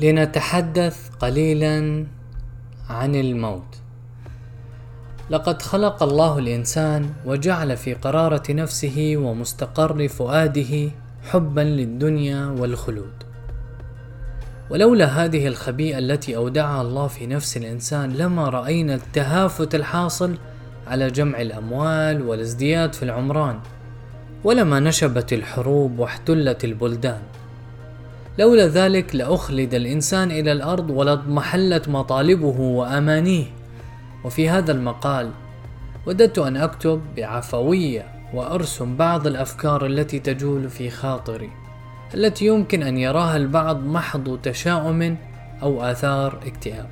لنتحدث قليلا عن الموت. لقد خلق الله الإنسان وجعل في قرارة نفسه ومستقر فؤاده حبا للدنيا والخلود. ولولا هذه الخبيئة التي أودعها الله في نفس الإنسان لما رأينا التهافت الحاصل على جمع الأموال والازدياد في العمران ولما نشبت الحروب واحتلت البلدان. لولا ذلك لأخلد الإنسان إلى الأرض ولاضمحلت مطالبه وأمانيه. وفي هذا المقال وددت أن أكتب بعفوية وأرسم بعض الأفكار التي تجول في خاطري التي يمكن أن يراها البعض محض تشاؤم أو آثار اكتئاب.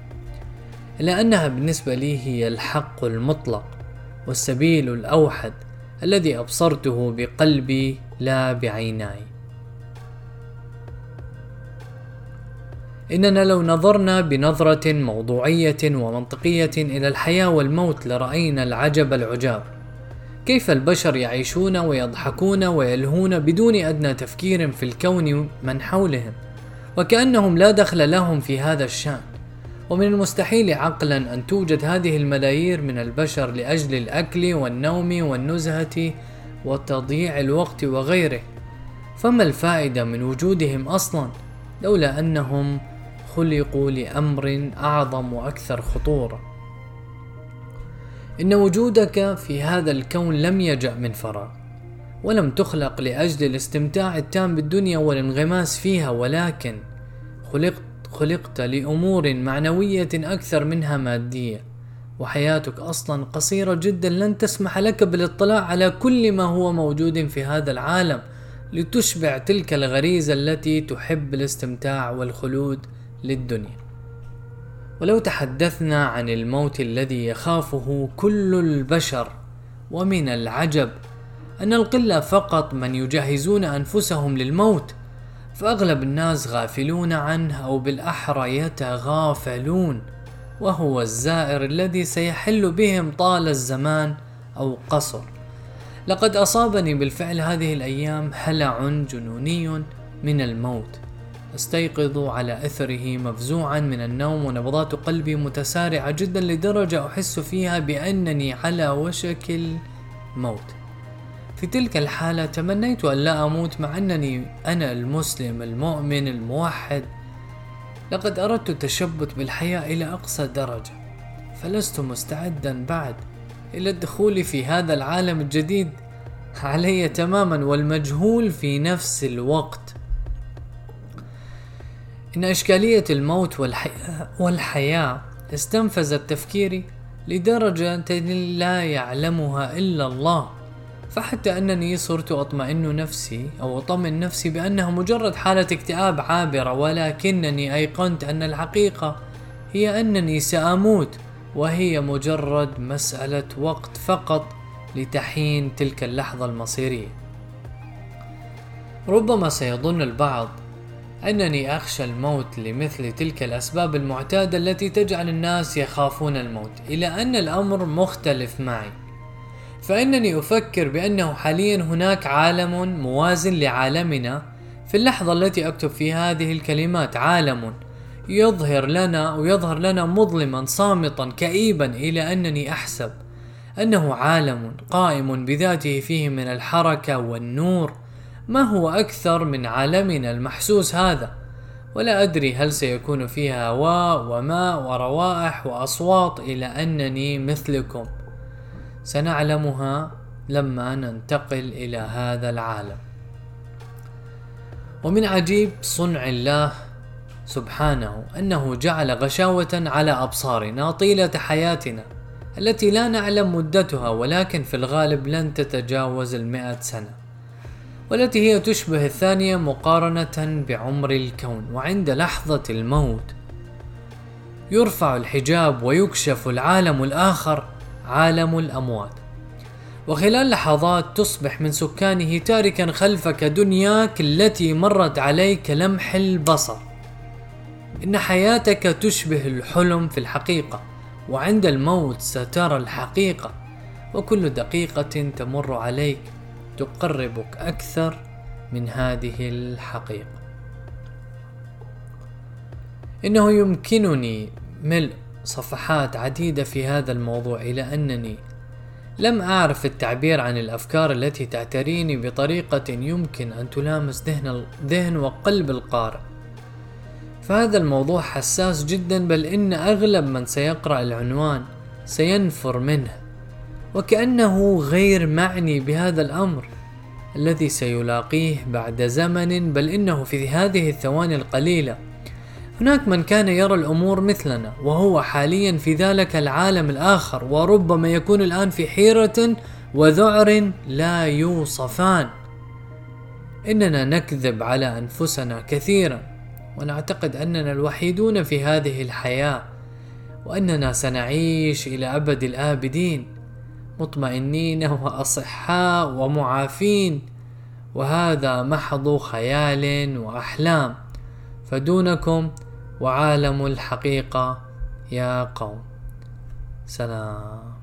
إلا أنها بالنسبة لي هي الحق المطلق والسبيل الأوحد الذي أبصرته بقلبي لا بعيناي. إننا لو نظرنا بنظرة موضوعية ومنطقية إلى الحياة والموت لرأينا العجب العجاب. كيف البشر يعيشون ويضحكون ويلهون بدون أدنى تفكير في الكون من حولهم؟ وكأنهم لا دخل لهم في هذا الشأن. ومن المستحيل عقلا أن توجد هذه الملايير من البشر لأجل الأكل والنوم والنزهة وتضييع الوقت وغيره. فما الفائدة من وجودهم أصلا؟ لولا أنهم خلقوا لأمر أعظم وأكثر خطورة. إن وجودك في هذا الكون لم يجا من فراغ ولم تخلق لأجل الاستمتاع التام بالدنيا والانغماس فيها ولكن خلقت خلقت لأمور معنوية أكثر منها مادية وحياتك أصلا قصيرة جدا لن تسمح لك بالاطلاع على كل ما هو موجود في هذا العالم لتشبع تلك الغريزة التي تحب الاستمتاع والخلود للدنيا. ولو تحدثنا عن الموت الذي يخافه كل البشر ومن العجب أن القلة فقط من يجهزون أنفسهم للموت فأغلب الناس غافلون عنه أو بالأحرى يتغافلون وهو الزائر الذي سيحل بهم طال الزمان أو قصر. لقد أصابني بالفعل هذه الأيام هلع جنوني من الموت. استيقظ على أثره مفزوعا من النوم ونبضات قلبي متسارعة جدا لدرجة أحس فيها بأنني على وشك الموت. في تلك الحالة تمنيت أن لا أموت مع أنني أنا المسلم المؤمن الموحد. لقد أردت التشبت بالحياة إلى أقصى درجة. فلست مستعدا بعد إلى الدخول في هذا العالم الجديد. علي تماما والمجهول في نفس الوقت. إن إشكالية الموت والحياة, والحياة استنفذت تفكيري لدرجة لا يعلمها إلا الله. فحتى أنني صرت أطمئن نفسي أو أطمئن نفسي بأنها مجرد حالة اكتئاب عابرة ولكنني أيقنت أن الحقيقة هي أنني سأموت وهي مجرد مسألة وقت فقط لتحين تلك اللحظة المصيرية. ربما سيظن البعض أنني أخشى الموت لمثل تلك الأسباب المعتادة التي تجعل الناس يخافون الموت إلى أن الأمر مختلف معي. فإنني أفكر بأنه حاليا هناك عالم موازن لعالمنا. في اللحظة التي أكتب في هذه الكلمات عالم يظهر لنا ويظهر لنا مظلما صامتا كئيبا إلى أنني أحسب أنه عالم قائم بذاته فيه من الحركة والنور. ما هو أكثر من عالمنا المحسوس هذا؟ ولا أدري هل سيكون فيها هواء وماء وروائح وأصوات إلى أنني مثلكم. سنعلمها لما ننتقل إلى هذا العالم. ومن عجيب صنع الله سبحانه أنه جعل غشاوة على أبصارنا طيلة حياتنا التي لا نعلم مدتها ولكن في الغالب لن تتجاوز المئة سنة. والتي هي تشبه الثانية مقارنة بعمر الكون وعند لحظة الموت. يرفع الحجاب ويكشف العالم الآخر عالم الأموات. وخلال لحظات تصبح من سكانه تاركا خلفك دنياك التي مرت عليك لمح البصر. إن حياتك تشبه الحلم في الحقيقة وعند الموت سترى الحقيقة وكل دقيقة تمر عليك. تقربك أكثر من هذه الحقيقة. إنه يمكنني ملء صفحات عديدة في هذا الموضوع إلى أنني لم أعرف التعبير عن الأفكار التي تعتريني بطريقة يمكن أن تلامس ذهن, ذهن وقلب القارئ. فهذا الموضوع حساس جدا بل إن أغلب من سيقرأ العنوان سينفر منه. وكأنه غير معني بهذا الأمر الذي سيلاقيه بعد زمن بل إنه في هذه الثواني القليلة. هناك من كان يرى الأمور مثلنا وهو حاليا في ذلك العالم الآخر وربما يكون الآن في حيرة وذعر لا يوصفان. إننا نكذب على أنفسنا كثيرا ونعتقد أننا الوحيدون في هذه الحياة وأننا سنعيش إلى أبد الآبدين. مطمئنين وأصحاء ومعافين. وهذا محض خيال وأحلام. فدونكم وعالم الحقيقة يا قوم. سلام.